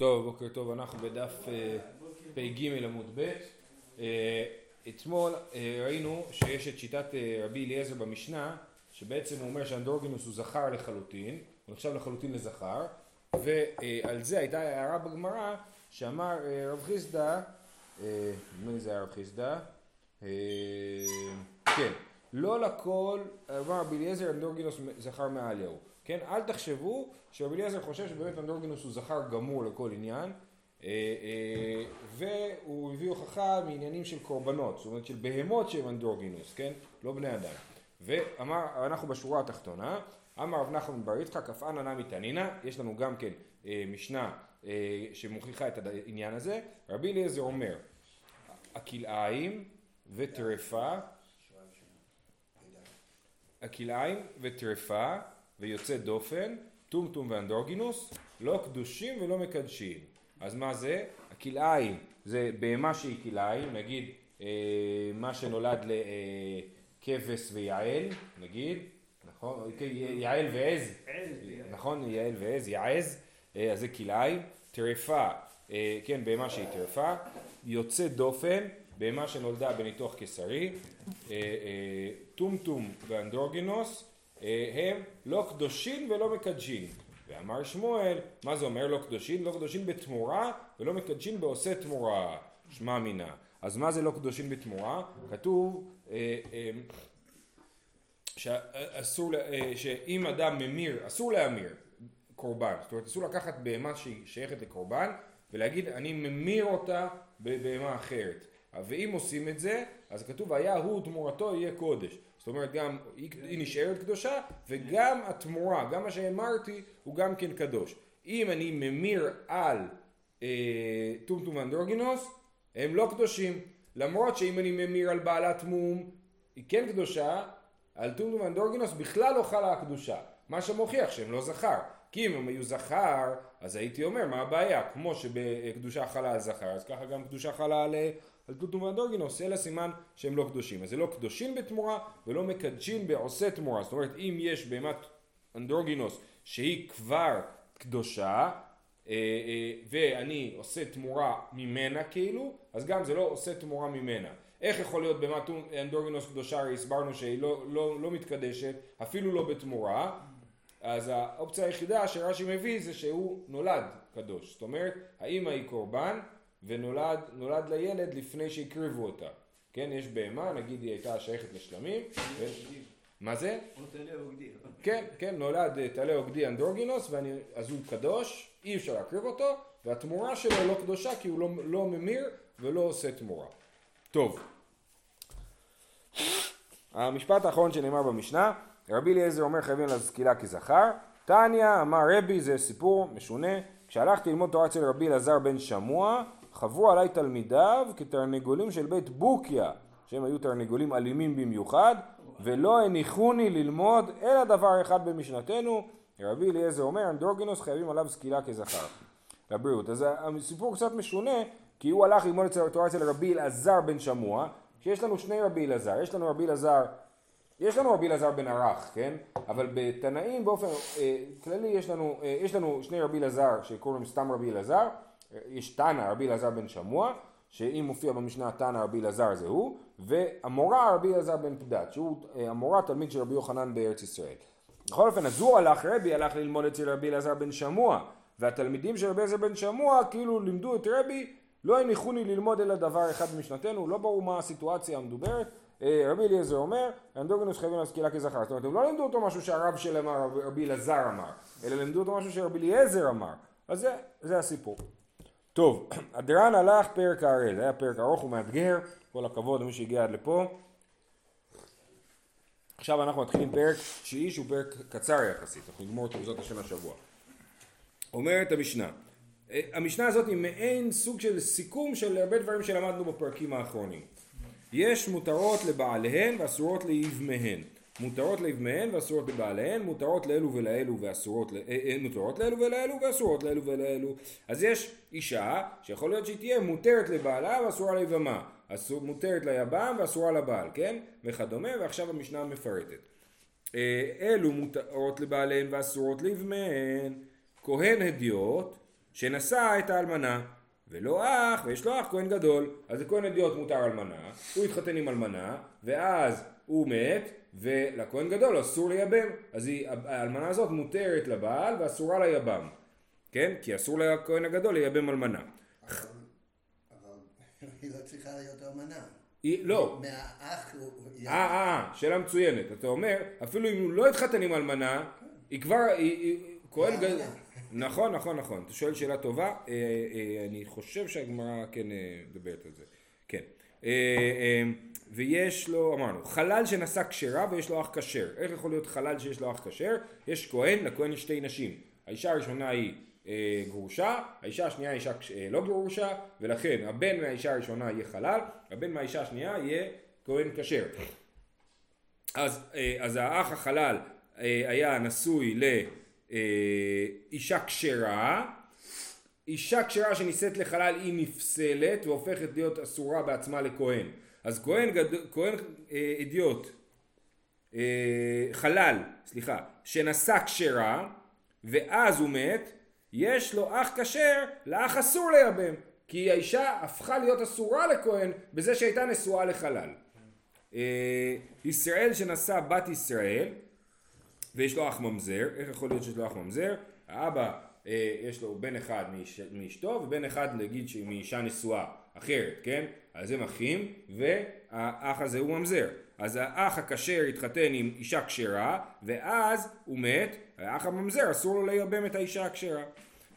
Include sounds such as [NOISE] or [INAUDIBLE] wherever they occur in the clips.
טוב, בוקר טוב, אנחנו בדף אה, פ"ג עמוד ב'. אה, אתמול אה, ראינו שיש את שיטת רבי אליעזר במשנה, שבעצם הוא אומר שאנדרוגינוס הוא זכר לחלוטין, הוא נחשב לחלוטין לזכר, ועל זה הייתה הערה בגמרא שאמר רב חיסדא, מי זה היה רב חיסדא? כן, לא לכל, אמר רבי אליעזר אנדרוגינוס זכר מעליהו. כן, אל תחשבו שרבי אליעזר חושב שבאמת אנדרוגינוס הוא זכר גמור לכל עניין, אה, אה, והוא הביא הוכחה מעניינים של קורבנות, זאת אומרת של בהמות שהם אנדרוגינוס, כן? לא בני אדם. ואמר, אנחנו בשורה התחתונה, אמר רב נחמן בר יצחק, אף אנא נמי תנינא, יש לנו גם כן אה, משנה שמוכיחה את העניין הזה, רבי אליעזר אומר, הכלאיים וטרפה, הכלאיים וטרפה ויוצא דופן, טומטום ואנדרוגינוס, לא קדושים ולא מקדשים. אז מה זה? הכלאיים זה בהמה שהיא כלאיים, נגיד אה, מה שנולד לכבש ויעל, נגיד, נכון? יעל ועז, נכון? יעל ועז, יעז, אה, אז זה כלאיים, טרפה, אה, כן, בהמה שהיא טרפה, יוצא דופן, בהמה שנולדה בניתוח קיסרי, אה, אה, טומטום ואנדרוגינוס, אה, הם לא קדושים ולא מקדשים. ואמר שמואל, מה זה אומר לא קדושים? לא קדושים בתמורה ולא מקדשים בעושה תמורה. שמע מינה. אז מה זה לא קדושים בתמורה? כתוב אה, אה, שאסור, שאם אדם ממיר, אסור להמיר קורבן. זאת אומרת אסור לקחת בהמה שהיא שייכת לקורבן ולהגיד אני ממיר אותה בבהמה אחרת. ואם עושים את זה, אז כתוב היה הוא תמורתו יהיה קודש. זאת אומרת גם היא, נשארת קדושה וגם התמורה, גם מה שאמרתי הוא גם כן קדוש. אם אני ממיר על אה, אנדרוגינוס הם לא קדושים. למרות שאם אני ממיר על בעלת מום היא כן קדושה על טומטום אנדרוגינוס בכלל לא חלה הקדושה. מה שמוכיח שהם לא זכר. כי אם הם היו זכר אז הייתי אומר מה הבעיה? כמו שבקדושה חלה על זכר אז ככה גם קדושה חלה על על טוטום ואנדרוגינוס, אלא סימן שהם לא קדושים. אז זה לא קדושים בתמורה ולא מקדשים בעושה תמורה. זאת אומרת, אם יש בהמת אנדרוגינוס שהיא כבר קדושה, אה, אה, ואני עושה תמורה ממנה כאילו, אז גם זה לא עושה תמורה ממנה. איך יכול להיות בהמת אנדרוגינוס קדושה, הרי הסברנו שהיא לא, לא, לא מתקדשת, אפילו לא בתמורה, אז האופציה היחידה שרש"י מביא זה שהוא נולד קדוש. זאת אומרת, האמא היא קורבן, ונולד לילד לפני שהקריבו אותה. כן, יש בהמה, נגיד היא הייתה שייכת לשלמים. ו... מה זה? כן, כן, נולד טלה עוגדי אנדרוגינוס, ואני, אז הוא קדוש, אי אפשר להקריב אותו, והתמורה שלו לא קדושה כי הוא לא, לא ממיר ולא עושה תמורה. טוב. המשפט האחרון שנאמר במשנה, רבי אליעזר אומר חייבים להזכילה כזכר, תניא אמר רבי זה סיפור משונה, כשהלכתי ללמוד תורה אצל רבי אלעזר בן שמוע חברו עליי תלמידיו כתרנגולים של בית בוקיה, שהם היו תרנגולים אלימים במיוחד, ולא הניחוני ללמוד אלא דבר אחד במשנתנו, רבי אליעזר אומר, אנדרוגינוס חייבים עליו סקילה כזכר. לבריאות. אז הסיפור קצת משונה, כי הוא הלך ללמוד את התורה אצל רבי אלעזר בן שמוע, שיש לנו שני רבי אלעזר, יש לנו רבי אלעזר יש לנו רבי אלעזר בן ערך, כן? אבל בתנאים באופן אה, כללי יש לנו, אה, יש לנו שני רבי אלעזר שקוראים סתם רבי אלעזר יש תנא רבי אלעזר בן שמוע, שאם מופיע במשנה תנא רבי אלעזר זה הוא, והמורה רבי אלעזר בן פדת, שהוא אה, המורה תלמיד של רבי יוחנן בארץ ישראל. בכל אופן, אז הוא הלך, רבי הלך ללמוד אצל רבי אלעזר בן שמוע, והתלמידים של רבי אלעזר בן שמוע כאילו לימדו את רבי, לא הניחוני ללמוד אלא דבר אחד במשנתנו, לא ברור מה הסיטואציה המדוברת. אה, רבי אליעזר אומר, אנדוגנוס חייבים להשכילה כזכר. זאת אומרת, הם לא לימדו אותו משהו שהרב שלהם רבי אלעזר אמר, אלא לימדו אותו משהו שרבי אליעזר אמר. אז זה, זה הסיפור. טוב, [CLEARS THROAT] הדרן הלך פרק הארל, זה היה פרק ארוך ומאתגר, כל הכבוד למי שהגיע עד לפה. עכשיו אנחנו מתחילים פרק תשיעי שהוא פרק קצר יחסית, אנחנו נגמור אותו בעזרת השם השבוע. אומרת המשנה, אה, המשנה הזאת היא מעין סוג של סיכום של הרבה דברים שלמדנו בפרקים האחרונים. יש מותרות לבעליהן ואסורות ליבמיהן. מותרות לאבמיהן ואסורות לבעליהן, מותרות לאלו ולאלו ואסורות, אה, אה, מותרות לאלו ולאלו ואסורות לאלו ולאלו. אז יש אישה שיכול להיות שהיא תהיה מותרת לבעלה ואסורה ליבמה, מותרת ליבם ואסורה לבעל, כן? וכדומה, ועכשיו המשנה מפרטת. אה, אלו מותרות לבעליהן ואסורות לאבמיהן, כהן הדיוט שנשא את האלמנה, ולא אח, ויש לו אח כהן גדול, אז לכהן אדיוט מותר אלמנה, הוא התחתן עם אלמנה, ואז הוא מת, ולכהן גדול אסור לייבם, אז האלמנה הזאת מותרת לבעל ואסורה ליבם, כן? כי אסור לכהן הגדול לייבם אלמנה. היא לא צריכה להיות אלמנה. היא, לא. מהאח הוא... אה, אה, אה, שאלה מצוינת. אתה אומר, אפילו אם הוא לא התחתן עם אלמנה, היא כבר, היא, כהן גדול... נכון, נכון, נכון. אתה שואל שאלה טובה. אה, אה, אני חושב שהגמרא כן מדברת על זה. כן. ויש לו, אמרנו, חלל שנשא כשרה ויש לו אח כשר. איך יכול להיות חלל שיש לו אח כשר? יש כהן, לכהן יש שתי נשים. האישה הראשונה היא אה, גרושה, האישה השנייה היא אישה אה, לא גרושה, ולכן הבן מהאישה הראשונה יהיה חלל, הבן מהאישה השנייה יהיה כהן כשר. אז, אה, אז האח החלל אה, היה נשוי לאישה אה, כשרה, אישה כשרה שנישאת לחלל היא נפסלת והופכת להיות אסורה בעצמה לכהן. אז כהן, גד... כהן אה, אדיוט, אה, חלל, סליחה, שנשא כשרה ואז הוא מת, יש לו אח כשר, לאח אסור לייבם, כי האישה הפכה להיות אסורה לכהן בזה שהייתה נשואה לחלל. אה, ישראל שנשא בת ישראל ויש לו אח ממזר, איך יכול להיות שיש לו אח ממזר? האבא אה, יש לו בן אחד מאש, מאשתו ובן אחד נגיד מאישה נשואה אחרת, כן? אז הם אחים והאח הזה הוא ממזר. אז האח הכשר התחתן עם אישה כשרה ואז הוא מת, האח הממזר אסור לו לייבם את האישה הכשרה.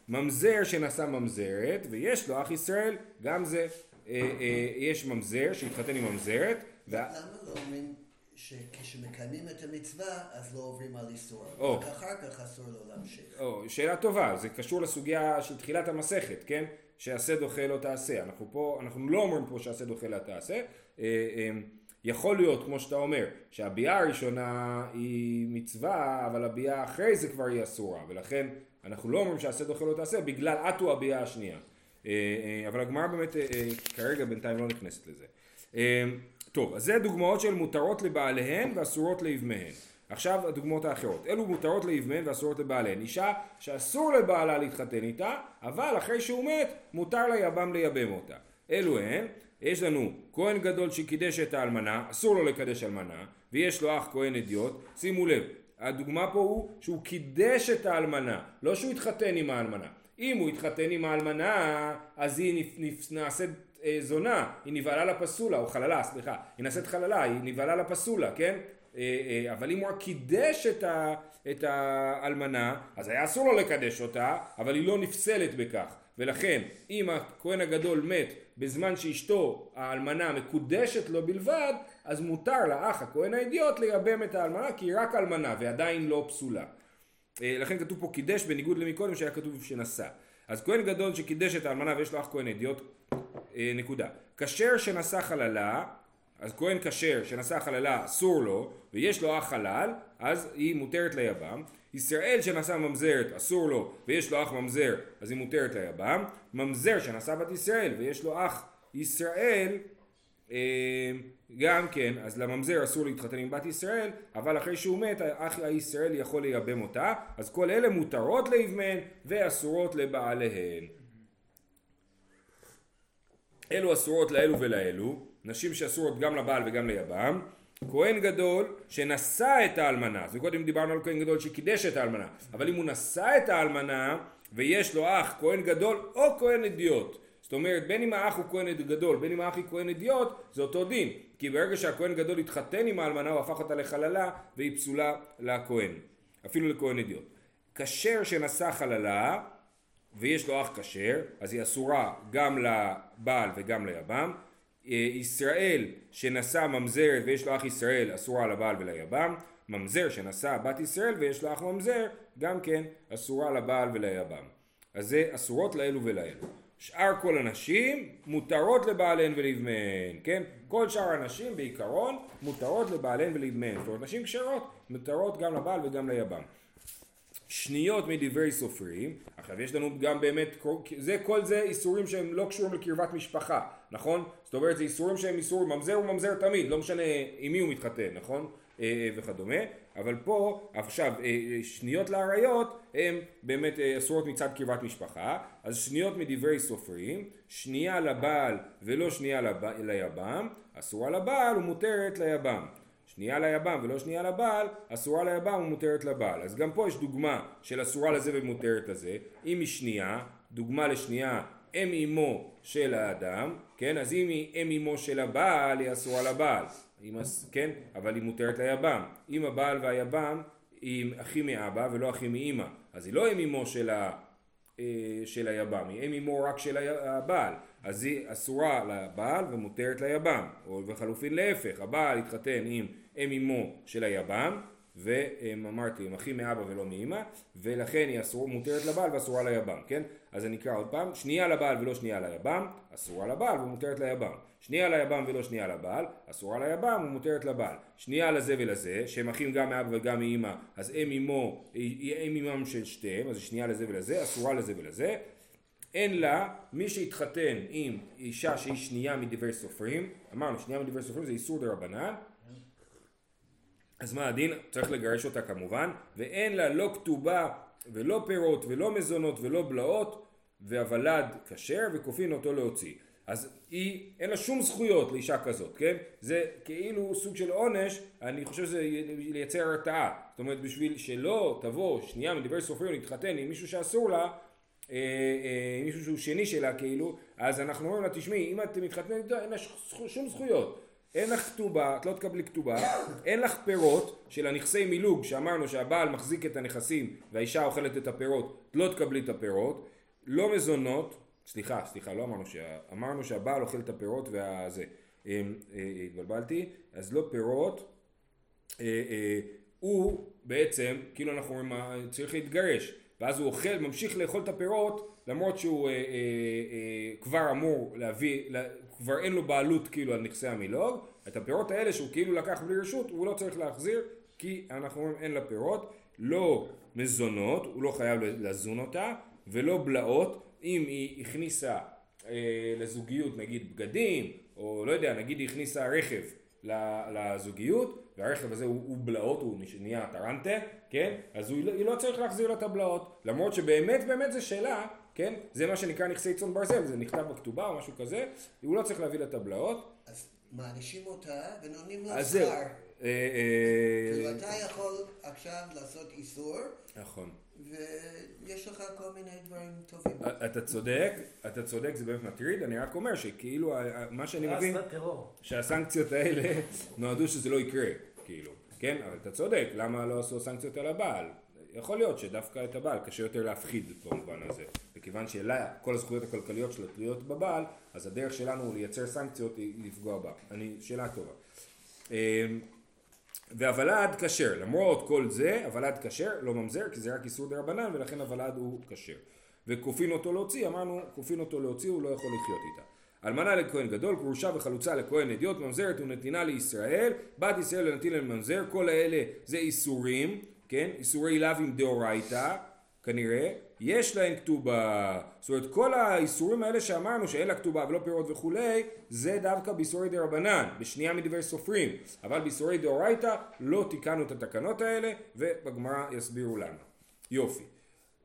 ממזר שנשא ממזרת ויש לו אח ישראל, גם זה, אה, אה, יש ממזר שהתחתן עם ממזרת. למה לא אומרים שכשמקיימים את המצווה אז לא עוברים על איסור, רק אחר כך אסור לו להמשיך. שאלה טובה, זה קשור לסוגיה של תחילת המסכת, כן? שעשה דוחה לא תעשה. אנחנו פה, אנחנו לא אומרים פה שעשה דוחה לא תעשה. אה, אה, יכול להיות, כמו שאתה אומר, שהביאה הראשונה היא מצווה, אבל הביאה אחרי זה כבר היא אסורה, ולכן אנחנו לא אומרים שעשה דוחה לא תעשה בגלל הוא הביאה השנייה. אה, אבל הגמרא באמת כרגע בינתיים לא נכנסת לזה. טוב, אז זה דוגמאות של מותרות לבעליהן ואסורות לאבמיהן. עכשיו הדוגמאות האחרות. אלו מותרות לאבמיהן ואסורות לבעליהן. אישה שאסור לבעלה להתחתן איתה, אבל אחרי שהוא מת, מותר ליבם לייבם אותה. אלו הן, יש לנו כהן גדול שקידש את האלמנה, אסור לו לקדש אלמנה, ויש לו אח כהן אדיוט. שימו לב, הדוגמה פה הוא שהוא קידש את האלמנה, לא שהוא התחתן עם האלמנה. אם הוא התחתן עם האלמנה, אז היא נעשית אה, זונה, היא נבהלה לפסולה, או חללה, סליחה, היא נעשית חללה, היא נבהלה לפסולה, כן? אה, אה, אבל אם הוא קידש את, האלמנה, אז היה אסור לו לקדש אותה, אבל היא לא נפסלת בכך. ולכן, אם הכהן הגדול מת בזמן שאשתו האלמנה מקודשת לו בלבד, אז מותר לאח הכהן האידיוט לייבם את האלמנה, כי היא רק אלמנה ועדיין לא פסולה. לכן כתוב פה קידש בניגוד למקודם שהיה כתוב שנשא. אז כהן גדול שקידש את האלמנה ויש לו אח כהן אדיוט, אה, נקודה. כשר שנשא חללה, אז כהן כשר שנשא חללה אסור לו, ויש לו אח חלל, אז היא מותרת ליבם. ישראל שנשא ממזרת אסור לו, ויש לו אח ממזר, אז היא מותרת ליבם. ממזר שנשא בת ישראל, ויש לו אח ישראל, אה, גם כן, אז לממזר אסור להתחתן עם בת ישראל, אבל אחרי שהוא מת, האח הישראל יכול לייבם אותה, אז כל אלה מותרות לאבמיהן ואסורות לבעליהן. אלו אסורות לאלו ולאלו, נשים שאסורות גם לבעל וגם ליבם, כהן גדול שנשא את האלמנה, אז קודם דיברנו על כהן גדול שקידש את האלמנה, אבל אם הוא נשא את האלמנה ויש לו אח כהן גדול או כהן אדיוט, זאת אומרת בין אם האח הוא כהן גדול בין אם האח היא כהן אדיוט זה אותו דין, כי ברגע שהכהן גדול התחתן עם האלמנה הוא הפך אותה לחללה והיא פסולה לכהן, אפילו לכהן אדיוט. כשר שנשא חללה ויש לו אח כשר, אז היא אסורה גם לבעל וגם ליבם. אה, ישראל שנשא ממזרת ויש לו אח ישראל אסורה לבעל וליבם. ממזר שנשא בת ישראל ויש לו אח ממזר גם כן אסורה לבעל וליבם. אז זה אסורות לאלו ולאלו. שאר כל הנשים מותרות לבעליהן ולבמיהן, כן? כל שאר הנשים בעיקרון מותרות לבעליהן ולבמיהן. זאת אומרת נשים כשרות מותרות גם לבעל וגם ליבם. שניות מדברי סופרים, עכשיו יש לנו גם באמת, זה, כל זה איסורים שהם לא קשורים לקרבת משפחה, נכון? זאת אומרת זה איסורים שהם איסור, ממזר הוא ממזר תמיד, לא משנה עם מי הוא מתחתן, נכון? אה, אה, וכדומה. אבל פה עכשיו אה, שניות לאריות הן באמת אסורות מצד קרבת משפחה, אז שניות מדברי סופרים, שנייה לבעל ולא שנייה. ליבם, אסורה לבעל ומותרת ליבם. שנייה ליבם ולא שנייה לבעל, אסורה ליבם ומותרת לבעל. אז גם פה יש דוגמה של אסורה לזה ומותרת לזה. אם היא שנייה, דוגמה לשנייה, אם אמו של האדם, כן? אז אם היא אם אמו של הבעל, היא אסורה לבעל. אם, כן? אבל היא מותרת ליבם. אם הבעל והיבם היא אחי מאבא ולא אחי מאמא, אז היא לא אם אמו של, ה, אה, של היבם, היא אם אמו רק של הבעל. אז היא אסורה לבעל ומותרת ליבם, או בחלופין להפך, הבעל התחתן עם אם אמו של היבם, ואמרתי, הם אחי מאבא ולא מאמא, ולכן היא אסור, מותרת לבעל ואסורה ליבם, כן? אז אני אקרא עוד פעם, שנייה לבעל ולא שנייה ליבם, אסורה לבעל ומותרת ליבם. שנייה ליבם ולא שנייה לבעל, אסורה ליבם ומותרת לבעל. שנייה לזה ולזה, שהם אחים גם מאבא וגם מאמא, אז אם אמו, אם אמם של שתיהם, אז שנייה לזה ולזה, אסורה לזה ולזה. אין לה, מי שהתחתן עם אישה שהיא שנייה מדברי סופרים, אמרנו שנייה מדברי סופרים זה איסור דה רבנן, אז מה הדין? צריך לגרש אותה כמובן, ואין לה לא כתובה ולא פירות ולא מזונות ולא בלעות, והוולד כשר וכופין אותו להוציא. אז היא, אין לה שום זכויות לאישה כזאת, כן? זה כאילו סוג של עונש, אני חושב שזה לייצר הרתעה. זאת אומרת, בשביל שלא תבוא שנייה מדברי סופרים להתחתן עם מישהו שאסור לה, אה, אה, מישהו שהוא שני שלה כאילו, אז אנחנו אומרים לה, תשמעי, אם את מתחתנת איתו, אין לה שום זכויות. אין לך כתובה, את לא תקבלי כתובה, אין לך פירות של הנכסי מילוג שאמרנו שהבעל מחזיק את הנכסים והאישה אוכלת את הפירות, את לא תקבלי את הפירות, לא מזונות, סליחה, סליחה, לא אמרנו, שה... אמרנו שהבעל אוכל את הפירות והזה, אה, התבלבלתי, אז לא פירות, הוא בעצם, כאילו אנחנו אומרים, צריך להתגרש, ואז הוא אוכל, ממשיך לאכול את הפירות למרות שהוא אה, אה, אה, כבר אמור להביא, לה, כבר אין לו בעלות כאילו על נכסי המילוג, את הפירות האלה שהוא כאילו לקח בלי רשות הוא לא צריך להחזיר כי אנחנו אומרים אין לה פירות, לא מזונות, הוא לא חייב לזון אותה ולא בלעות, אם היא הכניסה אה, לזוגיות נגיד בגדים או לא יודע נגיד היא הכניסה רכב לזוגיות והרכב הזה הוא, הוא בלעות, הוא נהיה טרנטה, כן? אז הוא, היא לא צריך להחזיר לה את הבלעות למרות שבאמת באמת זה שאלה כן? זה מה שנקרא נכסי צאן ברזל, זה נכתב בכתובה או משהו כזה, הוא לא צריך להביא לטבלאות. אז מענישים אותה ונותנים לה שכר. אה, אה, כאילו אתה יכול עכשיו לעשות איסור. נכון. ויש לך כל מיני דברים טובים. אה, אתה צודק, אתה צודק, זה באמת מטריד, אני רק אומר שכאילו, מה שאני מבין, שהסנקציות האלה [LAUGHS] נועדו שזה לא יקרה, כאילו, כן? אבל אתה צודק, למה לא עשו סנקציות על הבעל? יכול להיות שדווקא את הבעל קשה יותר להפחיד במובן הזה. וכיוון שאלה כל הזכויות הכלכליות שלה תלויות בבעל, אז הדרך שלנו לייצר סנקציות היא לפגוע בה. אני, שאלה טובה. אמ, והוולד כשר, למרות כל זה, הוולד כשר, לא ממזר, כי זה רק איסור דה רבנן, ולכן הוולד הוא כשר. וכופין אותו להוציא, אמרנו, כופין אותו להוציא, הוא לא יכול לחיות איתה. אלמנה לכהן גדול, גרושה וחלוצה לכהן אדיוט, ממזרת ונתינה לישראל, בת ישראל לנתין לממזר, כל האלה זה איסורים, כן? איסורי לאו עם דאורייתא, כנראה, יש להן כתובה. זאת אומרת, כל האיסורים האלה שאמרנו שאין לה כתובה ולא פירות וכולי, זה דווקא באיסורי דה רבנן, בשנייה מדברי סופרים. אבל באיסורי דאורייתא לא תיקנו את התקנות האלה, ובגמרא יסבירו למה. יופי.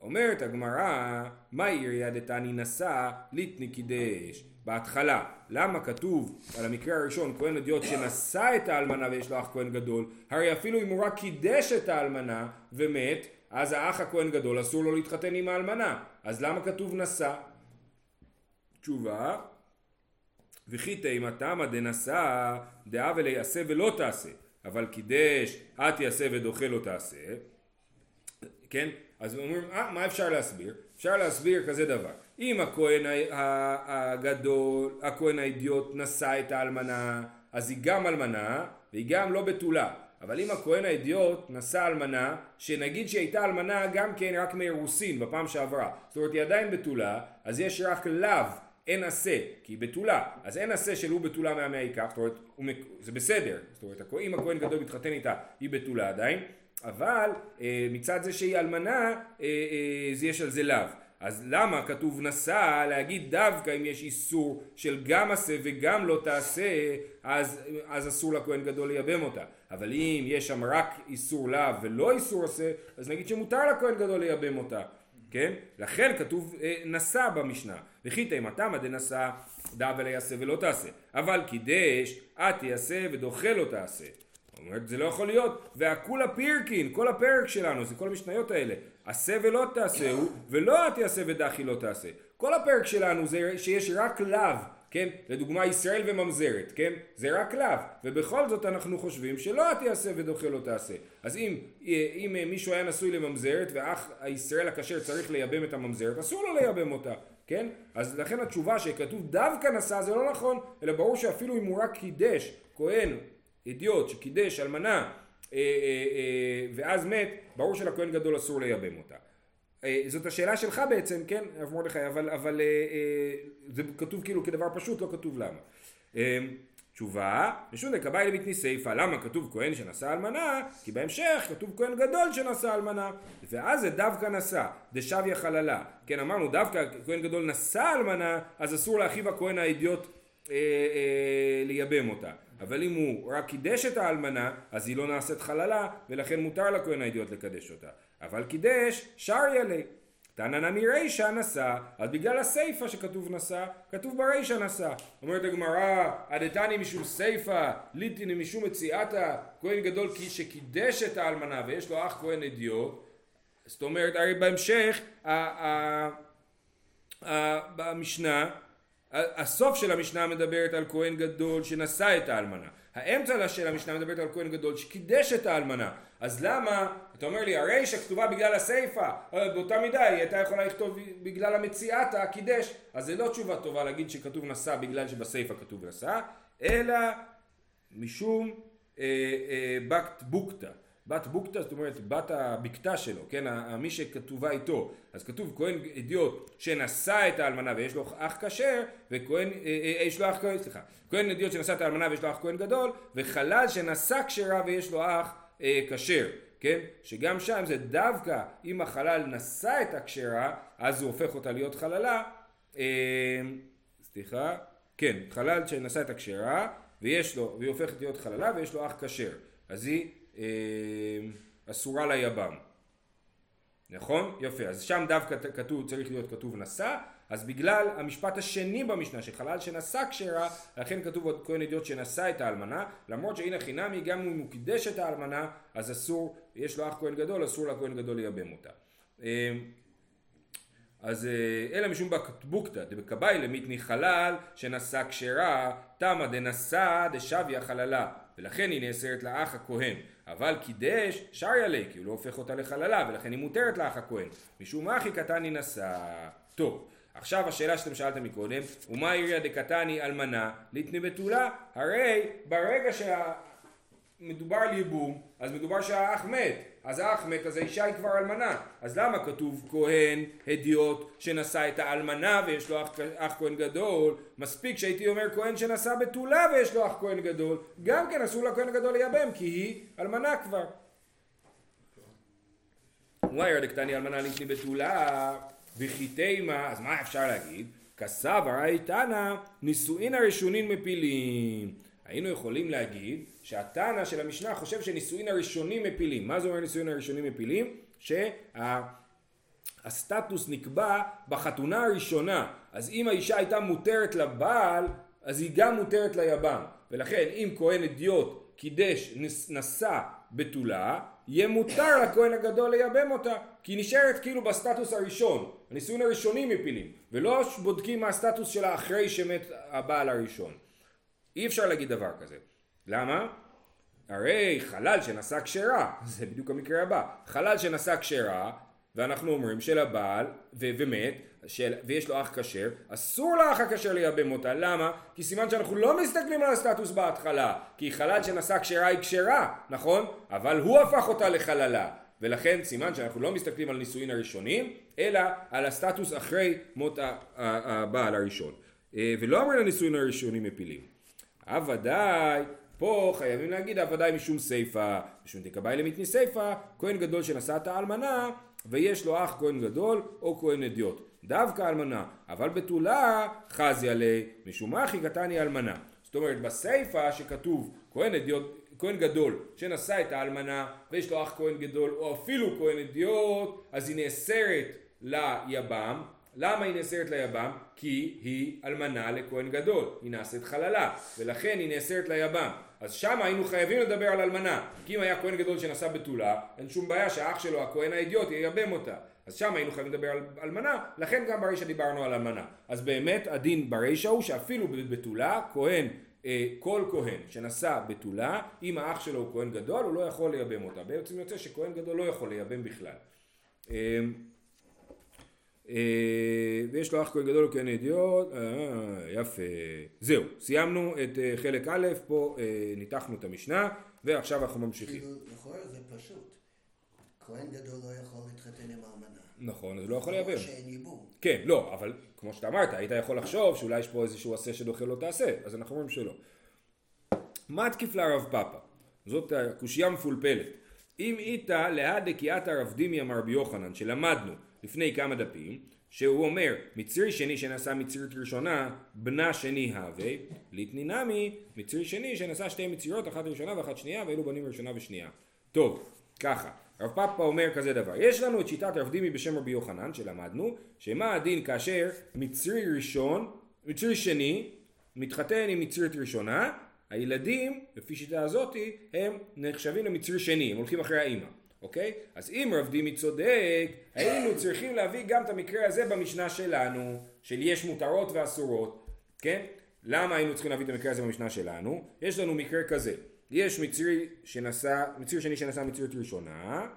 אומרת הגמרא, מה עירייה דתני נשא ליטני קידש? בהתחלה, למה כתוב על המקרה הראשון כהן אדיוט שנשא את האלמנה ויש לו אח כהן גדול? הרי אפילו אם הוא רק קידש את האלמנה ומת, אז האח הכהן גדול אסור לו להתחתן עם האלמנה. אז למה כתוב נשא? תשובה, וכי תימא תמא דנשא דאה וליעשה ולא תעשה, אבל קידש את יעשה ודוחה לא תעשה, כן? אז אומרים, אה, מה אפשר להסביר? אפשר להסביר כזה דבר, אם הכהן הגדול, הכהן האידיוט נשא את האלמנה, אז היא גם אלמנה והיא גם לא בתולה. אבל אם הכהן האידיוט נשא אלמנה, שנגיד שהיא הייתה אלמנה גם כן רק מאירוסין בפעם שעברה, זאת אומרת היא עדיין בתולה, אז יש רק לאו, אין עשה, כי היא בתולה, אז אין עשה של הוא בתולה מהמאה ייקח, זאת אומרת זה בסדר, זאת אומרת אם הכהן גדול מתחתן איתה היא בתולה עדיין, אבל אה, מצד זה שהיא אלמנה, אה, אה, אז יש על זה לאו. אז למה כתוב נשא להגיד דווקא אם יש איסור של גם עשה וגם לא תעשה אז, אז אסור לכהן גדול לייבם אותה אבל אם יש שם רק איסור לאו ולא איסור עשה, אז נגיד שמותר לכהן גדול לייבם אותה, כן? לכן כתוב אה, נשא במשנה, וכי תימתם דנשא דע ולא יעשה ולא תעשה, אבל קידש את יעשה ודוחה לא תעשה. אומרת זה לא יכול להיות, והכולה פירקין, כל הפרק שלנו, זה כל המשניות האלה, עשה ולא תעשהו, ולא את יעשה ודחי לא תעשה. כל הפרק שלנו זה שיש רק לאו, כן? לדוגמה ישראל וממזרת, כן? זה רק לאו, ובכל זאת אנחנו חושבים שלא את יעשה ודוחה לא תעשה. אז אם, אם מישהו היה נשוי לממזרת ואח הישראל הכשר צריך לייבם את הממזרת, אסור לו לייבם אותה, כן? אז לכן התשובה שכתוב דווקא נשא זה לא נכון, אלא ברור שאפילו אם הוא רק קידש, כהן, אידיוט שקידש אלמנה אה, אה, אה, ואז מת, ברור שלכהן גדול אסור לייבם אותה. אה, זאת השאלה שלך בעצם, כן, הרב מרדכי, אבל, אבל אה, אה, זה כתוב כאילו כדבר פשוט, לא כתוב למה. תשובה, משום דקבאי לביתני סיפא, למה כתוב כהן שנשא אלמנה? כי בהמשך כתוב כהן גדול שנשא אלמנה, ואז זה דווקא נשא, דשביה חללה. כן, אמרנו דווקא כהן גדול נשא אלמנה, אז אסור לאחיו הכהן האידיוט אה, אה, לייבם אותה. אבל אם הוא רק קידש את האלמנה, אז היא לא נעשית חללה, ולכן מותר לכהן האידיוט לקדש אותה. אבל קידש, שריה לי. תנא נמי רישא נשא, אז בגלל הסיפא שכתוב נשא, כתוב ברישא נשא. אומרת הגמרא, עדתני משום סיפא, ליטין משום מציאתא, כהן גדול שקידש את האלמנה ויש לו אח כהן אדיוט, זאת אומרת, הרי בהמשך, במשנה, הסוף של המשנה מדברת על כהן גדול שנשא את האלמנה. האמצע של המשנה מדברת על כהן גדול שקידש את האלמנה. אז למה, אתה אומר לי, הרישא כתובה בגלל הסיפא, באותה מידה היא הייתה יכולה לכתוב בגלל המציאתה, קידש. אז זה לא תשובה טובה להגיד שכתוב נשא בגלל שבסיפא כתוב נשא, אלא משום אה, אה, בקט בוקתא. בת בוקתא, זאת אומרת בת הבקתה שלו, כן, מי שכתובה איתו, אז כתוב כהן אדיוט שנשא את האלמנה ויש לו אח כשר, וכהן, אה, אה, יש לו אח כהן, סליחה, כהן אדיוט שנשא את האלמנה ויש לו אח כהן גדול, וחלל שנשא כשרה ויש לו אח אה, כשר, כן, שגם שם זה דווקא אם החלל נשא את הכשרה, אז הוא הופך אותה להיות חללה, אה, סליחה, כן, חלל שנשא את הכשרה, ויש לו, והיא הופכת להיות חללה ויש לו אח כשר, אז היא אה, אסורה ליבם. נכון? יפה. אז שם דווקא כתוב, צריך להיות כתוב נשא, אז בגלל המשפט השני במשנה שחלל שנשא כשרה, לכן כתוב עוד כהן אדיוט שנשא את האלמנה, למרות שהנה חינמי גם אם הוא קידש את האלמנה, אז אסור, יש לו אח כהן גדול, אסור לכהן גדול לייבם אותה. אה, אז אה, אלא משום בקטבוקתא דבקבאי למיתני חלל שנשא כשרה, תמא דנשא דשביה חללה, ולכן היא נאסרת לאח הכהן. אבל קידש שריה לי, כי הוא לא הופך אותה לחללה, ולכן היא מותרת לאח הכהן. משום מה הכי קטני נשא. טוב, עכשיו השאלה שאתם שאלתם מקודם, ומה עיריה דקטני אלמנה ליתני בתולה? הרי ברגע שמדובר על ייבום, אז מדובר שהאח מת. אז האח מת, אז האישה היא כבר אלמנה. אז למה כתוב כהן הדיוט שנשא את האלמנה ויש לו אח, אח כהן גדול? מספיק שהייתי אומר כהן שנשא בתולה ויש לו אח כהן גדול. גם כן אסור לכהן הגדול לייבם כי היא אלמנה כבר. וואי רדקתני אלמנה לפני בתולה וכי תימה, אז מה אפשר להגיד? כסב הרי תנא נישואין הראשונים מפילים. היינו יכולים להגיד שהתנא של המשנה חושב שנישואין הראשונים מפילים. מה זה אומר נישואין הראשונים מפילים? שהסטטוס שה... נקבע בחתונה הראשונה. אז אם האישה הייתה מותרת לבעל, אז היא גם מותרת ליבם. ולכן אם כהן אדיוט קידש נשא בתולה, יהיה מותר לכהן הגדול לייבם אותה, כי היא נשארת כאילו בסטטוס הראשון, הנישואין הראשונים מפילים, ולא בודקים מה הסטטוס שלה אחרי שמת הבעל הראשון. אי אפשר להגיד דבר כזה. למה? הרי חלל שנשא כשרה, זה בדיוק המקרה הבא, חלל שנשא כשרה, ואנחנו אומרים שלבעל, ו- ומת, של, ויש לו אח כשר, אסור לאח הכשר לייבם אותה, למה? כי סימן שאנחנו לא מסתכלים על הסטטוס בהתחלה, כי חלל שנשא כשרה היא כשרה, נכון? אבל הוא הפך אותה לחללה, ולכן סימן שאנחנו לא מסתכלים על נישואין הראשונים, אלא על הסטטוס אחרי מות הבעל הראשון. אה, ולא אומרים הנישואין הראשונים מפילים. הוודאי, פה חייבים להגיד הוודאי משום סיפא, משום תקבעי למתני סיפא, כהן גדול שנשא את האלמנה, ויש לו אח כהן גדול או כהן אדיוט. דווקא אלמנה, אבל בתולה חזי עלי, משום אחי קטני אלמנה. זאת אומרת בסיפא שכתוב כהן אדיוט, כהן גדול שנשא את האלמנה ויש לו אח כהן גדול או אפילו כהן אדיוט אז היא נאסרת ליבם למה היא נאסרת ליבם? כי היא אלמנה לכהן גדול, היא נעשית חללה, ולכן היא נאסרת ליבם. אז שם היינו חייבים לדבר על אלמנה, כי אם היה כהן גדול שנשא בתולה, אין שום בעיה שהאח שלו, הכהן האידיוט, ייבם אותה. אז שם היינו חייבים לדבר על אלמנה, לכן גם ברישה דיברנו על אלמנה. אז באמת הדין ברישה הוא שאפילו בתולה, כהן, אה, כל כהן שנשא בתולה, אם האח שלו הוא כהן גדול, הוא לא יכול לייבם אותה. בעצם יוצא שכהן גדול לא יכול לייבם בכלל. אה, ויש לו אח כהן גדול וכהן אדיוט, אה, יפה. זהו, סיימנו את אה, חלק א', פה ניתחנו את המשנה, ועכשיו אנחנו ממשיכים. לכאורה זה פשוט. כהן גדול לא יכול להתחתן עם האלמנה. נכון, אז לא יכול לייבם. שאין ייבום. כן, לא, אבל כמו שאתה אמרת, היית יכול לחשוב שאולי יש פה איזשהו עשה שדוחה לא תעשה, אז אנחנו אומרים שלא. מה תקיף לרב פאפה? זאת קושייה מפולפלת. אם איתה להא דקיאתא רב דימי אמר ביוחנן, שלמדנו לפני כמה דפים, שהוא אומר מצרי שני שנשא מצרית ראשונה בנה שני הווה ליטני נמי מצרי שני שנשא שתי מצריות אחת ראשונה ואחת שנייה ואלו בנים ראשונה ושנייה. טוב ככה רב פאפה אומר כזה דבר יש לנו את שיטת רב דימי בשם רבי יוחנן שלמדנו שמה הדין כאשר מצרי ראשון מצרי שני מתחתן עם מצרית ראשונה הילדים לפי שיטה הזאתי הם נחשבים למצרי שני הם הולכים אחרי האימא אוקיי? אז אם רב דימי צודק, היינו צריכים להביא גם את המקרה הזה במשנה שלנו, של יש מותרות ואסורות, כן? למה היינו צריכים להביא את המקרה הזה במשנה שלנו? יש לנו מקרה כזה, יש מצרי שנשא, מצרי שני שנשא מצרית ראשונה,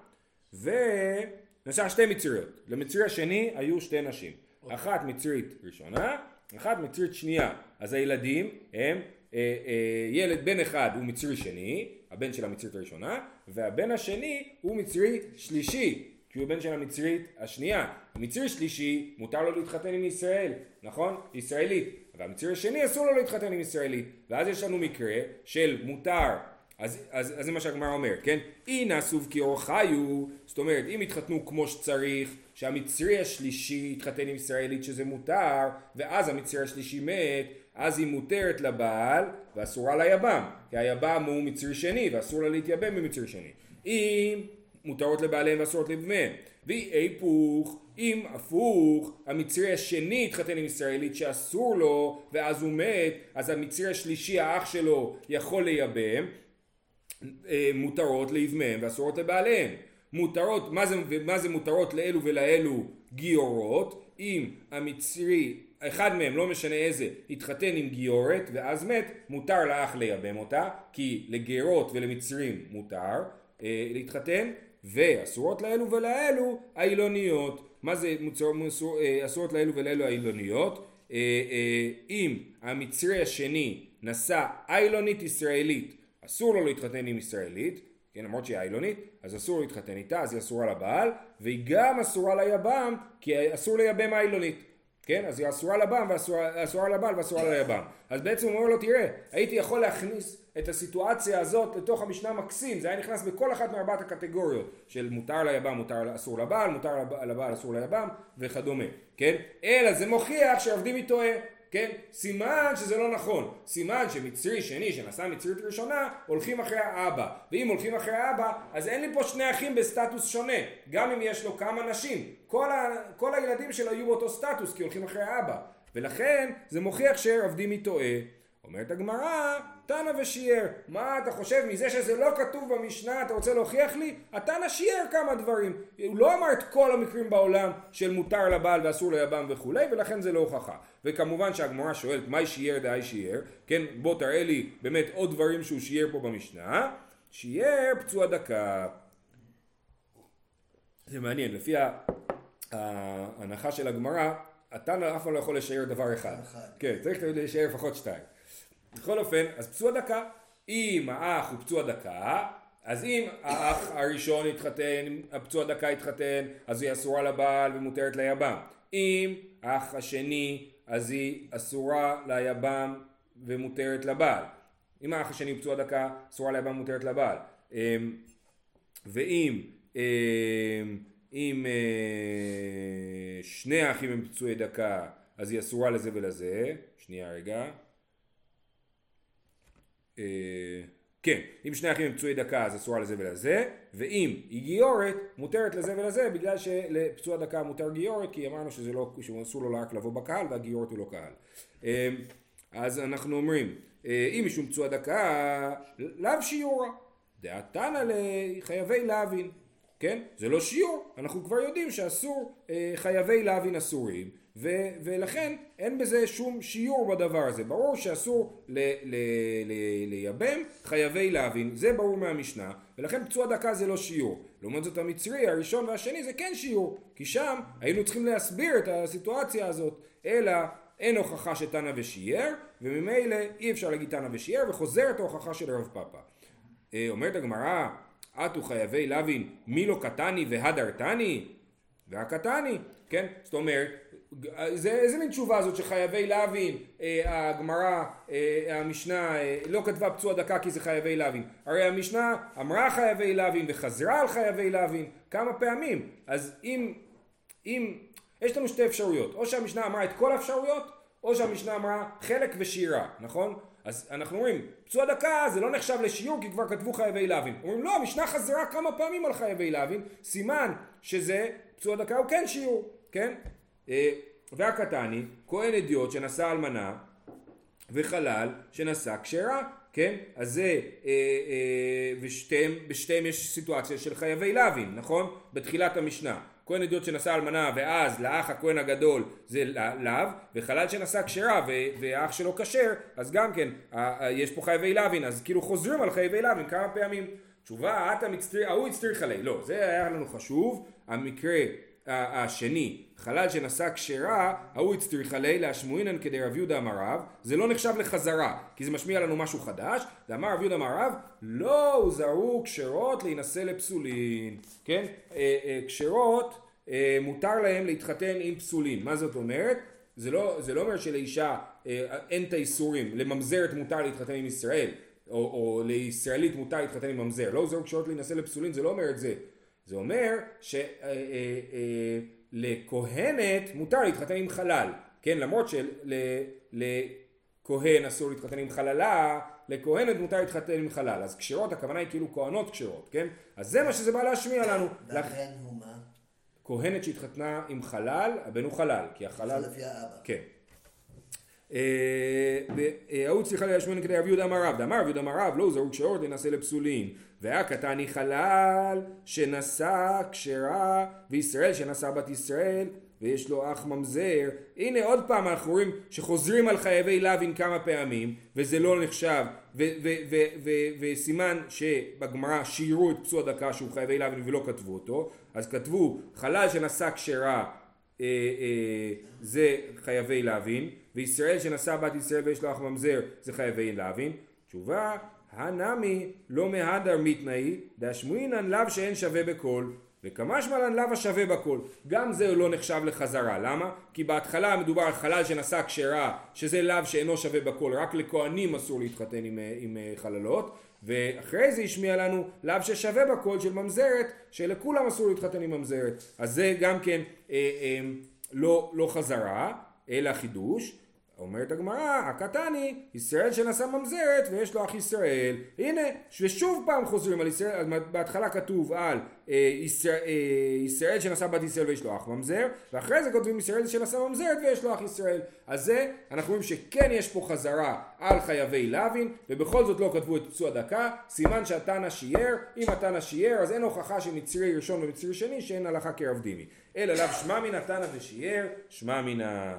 ונשא שתי מצריות. למצרי השני היו שתי נשים. אחת מצרית ראשונה, אחת מצרית שנייה. אז הילדים הם אה, אה, ילד בן אחד הוא מצרי שני, הבן של המצרית הראשונה, והבן השני הוא מצרי שלישי, כי הוא בן של המצרית השנייה. מצרי שלישי מותר לו להתחתן עם ישראל, נכון? ישראלית. והמצרי השני אסור לו להתחתן עם ישראלית. ואז יש לנו מקרה של מותר אז, אז, אז זה מה שהגמרא אומר, כן? אי נאסוב כי אור חיו, זאת אומרת, אם יתחתנו כמו שצריך, שהמצרי השלישי יתחתן עם ישראלית שזה מותר, ואז המצרי השלישי מת, אז היא מותרת לבעל ואסורה ליבם, כי היבם הוא מצרי שני ואסור לה להתייבם במצרי שני. אם מותרות לבעליהם ואסורות לבניהם, ואי היפוך, אם הפוך, המצרי השני התחתן עם ישראלית שאסור לו ואז הוא מת, אז המצרי השלישי האח שלו יכול לייבם, אה, מותרות לאבמיהם ואסורות לבעליהם. מותרות, מה זה, מה זה מותרות לאלו ולאלו גיורות? אם המצרי אחד מהם, לא משנה איזה, התחתן עם גיורת ואז מת, מותר לאח לייבם אותה, כי לגרות ולמצרים מותר אה, להתחתן, ואסורות לאלו ולאלו האילוניות. מה זה מוצר, מוסר, אה, אסורות לאלו ולאלו האילוניות? אה, אה, אם המצרי השני נשא איילונית ישראלית, אסור לו להתחתן עם ישראלית, כן, למרות שהיא איילונית, אז אסור להתחתן איתה, אז היא אסורה לבעל, והיא גם אסורה ליבם, כי אסור לייבם איילונית. כן? אז היא אסורה לבם ואסורה לבעל ואסורה ליבם. אז בעצם הוא אומר לו, תראה, הייתי יכול להכניס את הסיטואציה הזאת לתוך המשנה מקסים, זה היה נכנס בכל אחת מארבעת הקטגוריות של מותר ליבם, מותר אסור לבעל, מותר לבעל, אסור ליבם וכדומה, כן? אלא זה מוכיח שעובדים איתו כן? סימן שזה לא נכון. סימן שמצרי שני שנשא מצרית ראשונה הולכים אחרי האבא. ואם הולכים אחרי האבא אז אין לי פה שני אחים בסטטוס שונה. גם אם יש לו כמה נשים. כל, ה, כל הילדים שלו יהיו באותו סטטוס כי הולכים אחרי האבא. ולכן זה מוכיח שעבדים מטועה. אומרת הגמרא, תנא ושיער. מה אתה חושב מזה שזה לא כתוב במשנה, אתה רוצה להוכיח לי? התנא שיער כמה דברים. הוא לא אמר את כל המקרים בעולם של מותר לבעל ואסור ליבם וכולי, ולכן זה לא הוכחה. וכמובן שהגמרא שואלת, מהי שיער דהי שיער? כן, בוא תראה לי באמת עוד דברים שהוא שיער פה במשנה. שיער פצוע דקה. זה מעניין, לפי ההנחה של הגמרא, התנא אף פעם לא יכול לשער דבר אחד. כן, צריך לשער לפחות שתיים. בכל אופן, אז פצוע דקה, אם האח הוא פצוע דקה, אז אם האח הראשון התחתן, הפצוע דקה התחתן, אז היא אסורה לבעל ומותרת ליבם. אם האח השני, אז היא אסורה ליבם ומותרת לבעל. אם האח השני הוא פצוע דקה, אסורה ליבם ומותרת לבעל. אמ, ואם אמ, אם אה, שני האחים הם פצועי דקה, אז היא אסורה לזה ולזה. שנייה רגע. אה, כן, אם שני אחים הם פצועי דקה אז אסורה לזה ולזה, ואם היא גיורת, מותרת לזה ולזה, בגלל שלפצוע דקה מותר גיורת, כי אמרנו שזה לא, שאסור לו רק לבוא בקהל, והגיורת הוא לא קהל. אמ, אז אנחנו אומרים, אה, אם משום פצוע דקה, לאו שיעורה. דעתנא לחייבי להבין, כן? זה לא שיעור, אנחנו כבר יודעים שאסור, אה, חייבי להבין אסורים, ו, ולכן אין בזה שום שיעור בדבר הזה. ברור שאסור ל, ל, ל, לייבם חייבי להבין, זה ברור מהמשנה, ולכן פצוע דקה זה לא שיעור. לעומת זאת המצרי הראשון והשני זה כן שיעור, כי שם היינו צריכים להסביר את הסיטואציה הזאת, אלא אין הוכחה שתנא ושיער, וממילא אי אפשר להגיד תנא ושיער, וחוזרת ההוכחה של רב פאפא. אה, אומרת הגמרא, אטו חייבי להבין מי לא קטני והדרתני? והקטני, כן? זאת אומרת, זה איזה מין תשובה זאת שחייבי להבין, אה, הגמרא, אה, המשנה אה, לא כתבה פצוע דקה כי זה חייבי להבין. הרי המשנה אמרה חייבי להבין וחזרה על חייבי להבין כמה פעמים. אז אם, אם, יש לנו שתי אפשרויות, או שהמשנה אמרה את כל האפשרויות, או שהמשנה אמרה חלק ושירה, נכון? אז אנחנו אומרים, פצוע דקה זה לא נחשב לשיעור כי כבר כתבו חייבי להבין. אומרים לא, המשנה חזרה כמה פעמים על חייבי להבין, סימן שזה, פצוע דקה הוא כן שיעור, כן? אה, והקטני, כהן אדיוט שנשא אלמנה וחלל שנשא כשרה, כן? אז זה, אה, אה, ושתיהם, יש סיטואציה של חייבי להבין, נכון? בתחילת המשנה. כהן אדיוט שנשא אלמנה ואז לאח הכהן הגדול זה לאו וחלל שנשא כשרה והאח שלו כשר אז גם כן יש פה חייבי להבין אז כאילו חוזרים על חייבי להבין כמה פעמים תשובה אתה מצטרי ההוא הצטריך עלי לא זה היה לנו חשוב המקרה השני, חלל שנשא כשרה, ההוא הצטריך עלי להשמועינן כדי רב יהודה אמר רב, זה לא נחשב לחזרה, כי זה משמיע לנו משהו חדש, ואמר רב יהודה אמר רב, לא הוזהרו כשרות להינשא לפסולין, כן? אה, אה, כשרות, אה, מותר להם להתחתן עם פסולין, מה זאת אומרת? זה לא, זה לא אומר שלאישה אין את האיסורים, לממזרת מותר להתחתן עם ישראל, או, או לישראלית מותר להתחתן עם ממזר, לא הוזהרו כשרות להינשא לפסולין, זה לא אומר את זה. זה אומר שלכהנת אה, אה, מותר להתחתן עם חלל, כן? למרות שלכהן אסור להתחתן עם חללה, לכהנת מותר להתחתן עם חלל. אז כשרות הכוונה היא כאילו כהנות כשרות, כן? אז זה מה שזה בא להשמיע לנו. והבן הוא מה? כהנת שהתחתנה עם חלל, הבן הוא חלל, כי החלל... זה לפי האבא. כן. וההוא צריכה להשמיע כדי רב יהודה אמר רב, דאמר רב יהודה אמר רב, לא זרוק כשרות לנשא לפסולין. והקטני חלל שנשא כשרה וישראל שנשא בת ישראל ויש לו אח ממזר. הנה עוד פעם אנחנו רואים שחוזרים על חייבי לוין כמה פעמים וזה לא נחשב. וסימן שבגמרא שירו את פצוע דקה שהוא חייבי לוין ולא כתבו אותו. אז כתבו חלל שנשא כשרה אה, אה, זה חייבי לוין וישראל שנשא בת ישראל ויש לו אח ממזר זה חייבי לוין תשובה הנמי לא מהדר מתנאי, דאשמועינן לאו שאין שווה בכל, וכמשמלן לאו השווה בכל. גם זה לא נחשב לחזרה. למה? כי בהתחלה מדובר על חלל שנשא כשרה, שזה לאו שאינו שווה בכל, רק לכהנים אסור להתחתן עם, עם אה, חללות, ואחרי זה השמיע לנו לאו ששווה בכל של ממזרת, שלכולם אסור להתחתן עם ממזרת. אז זה גם כן אה, אה, לא, לא חזרה, אלא חידוש. אומרת הגמרא, הקטני, ישראל שנשא ממזרת ויש לו אח ישראל. הנה, ושוב פעם חוזרים על ישראל, בהתחלה כתוב על אה, ישראל, אה, ישראל שנשא בת ישראל ויש לו אח ממזר, ואחרי זה כותבים ישראל שנשא ממזרת ויש לו אח ישראל. אז זה, אנחנו רואים שכן יש פה חזרה על חייבי לוין, ובכל זאת לא כתבו את פצוע דקה, סימן שהתנא שיער, אם התנא שיער אז אין הוכחה שמצרי ראשון ומצרי שני שאין הלכה כרב דימי. אלא לאו שמע מן התנא ושיער, שמע מן ה...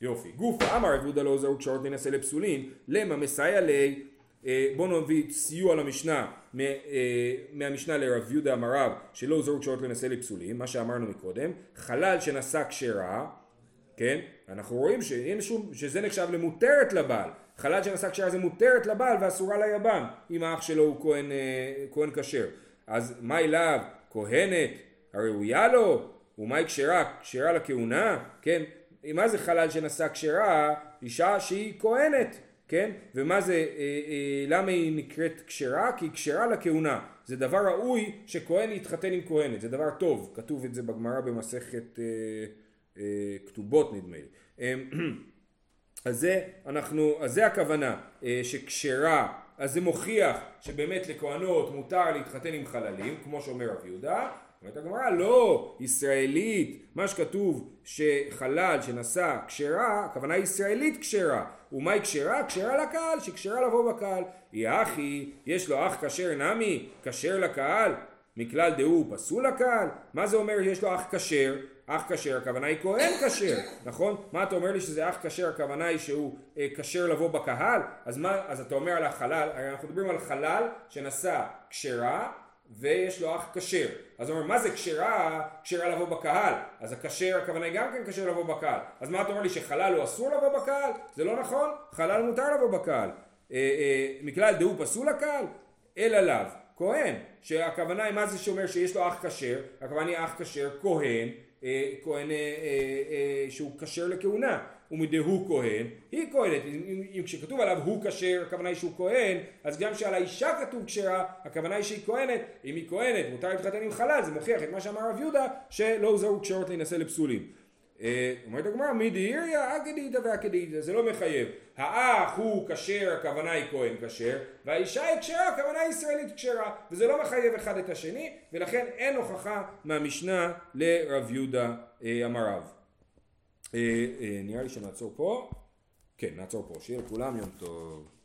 יופי. גופה אמר רב יהודה לא זהו כשעות להינשא לפסולין, למה מסייע לי, אה, בואו נביא סיוע למשנה, אה, מהמשנה לרב יהודה אמר רב, שלא זהו כשעות להינשא לפסולין, מה שאמרנו מקודם, חלל שנשא כשרה, כן? אנחנו רואים שאין שום, שזה נחשב למותרת לבעל. חלל שנשא כשרה זה מותרת לבעל ואסורה ליבם, אם האח שלו הוא כהן, אה, כהן כשר. אז מה אליו? כהנת הראויה לו? ומהי כשרה? כשרה לכהונה? כן? מה זה חלל שנשא כשרה? אישה שהיא כהנת, כן? ומה זה, אה, אה, למה היא נקראת כשרה? כי היא כשרה לכהונה. זה דבר ראוי שכהן יתחתן עם כהנת, זה דבר טוב, כתוב את זה בגמרא במסכת אה, אה, כתובות נדמה לי. אה, [CLEARS THROAT] אז זה, אנחנו, אז זה הכוונה, אה, שכשרה, אז זה מוכיח שבאמת לכהנות מותר להתחתן עם חללים, כמו שאומר רב יהודה, אומרת הגמרא, לא, ישראלית, מה שכתוב שחלל שנשא כשרה, הכוונה ישראלית כשרה. ומהי כשרה? כשרה לקהל, שכשרה לבוא בקהל. היא אחי, יש לו אח כשר נמי, כשר לקהל, מכלל דהו פסול לקהל? מה זה אומר יש לו אח כשר? אח כשר, הכוונה היא כהן כשר, נכון? מה אתה אומר לי שזה אח כשר, הכוונה היא שהוא אה, כשר אה, לבוא בקהל? אז מה, אז אתה אומר על החלל, הרי אנחנו מדברים על חלל שנשא כשרה ויש לו אח כשר. אז הוא אומר, מה זה כשרה? כשרה לבוא בקהל. אז הכשר, הכוונה היא גם כן כשר לבוא בקהל. אז מה אתה אומר לי, שחלל הוא אסור לבוא בקהל? זה לא נכון, חלל מותר לבוא בקהל. אה, אה, מכלל דהו פסול לקהל? אלא לאו. כהן, שהכוונה היא מה זה שאומר שיש לו אח כשר, הכוונה היא אח כשר, כהן, אה, כהן אה, אה, שהוא כשר לכהונה, ומדהו כהן, היא כהנת, אם, כשכתוב עליו הוא כשר, הכוונה היא שהוא כהן, אז גם שעל האישה כתוב כשרה, הכוונה היא שהיא כהנת, אם היא כהנת, מותר להתחתן עם חלל, זה מוכיח את מה שאמר רב יהודה, שלא הוזרו כשרות להינשא לפסולים. אה, אומרת הגמרא, מי דהיריה אקדיתא ואקדיתא, זה לא מחייב. האח הוא כשר, הכוונה היא כהן כשר, והאישה היא כשרה, הכוונה היא ישראלית כשרה, וזה לא מחייב אחד את השני, ולכן אין הוכחה מהמשנה לרב יהודה אה, אמר רב. אה, נראה לי שנעצור פה. כן, נעצור פה. שיהיה לכולם יום טוב.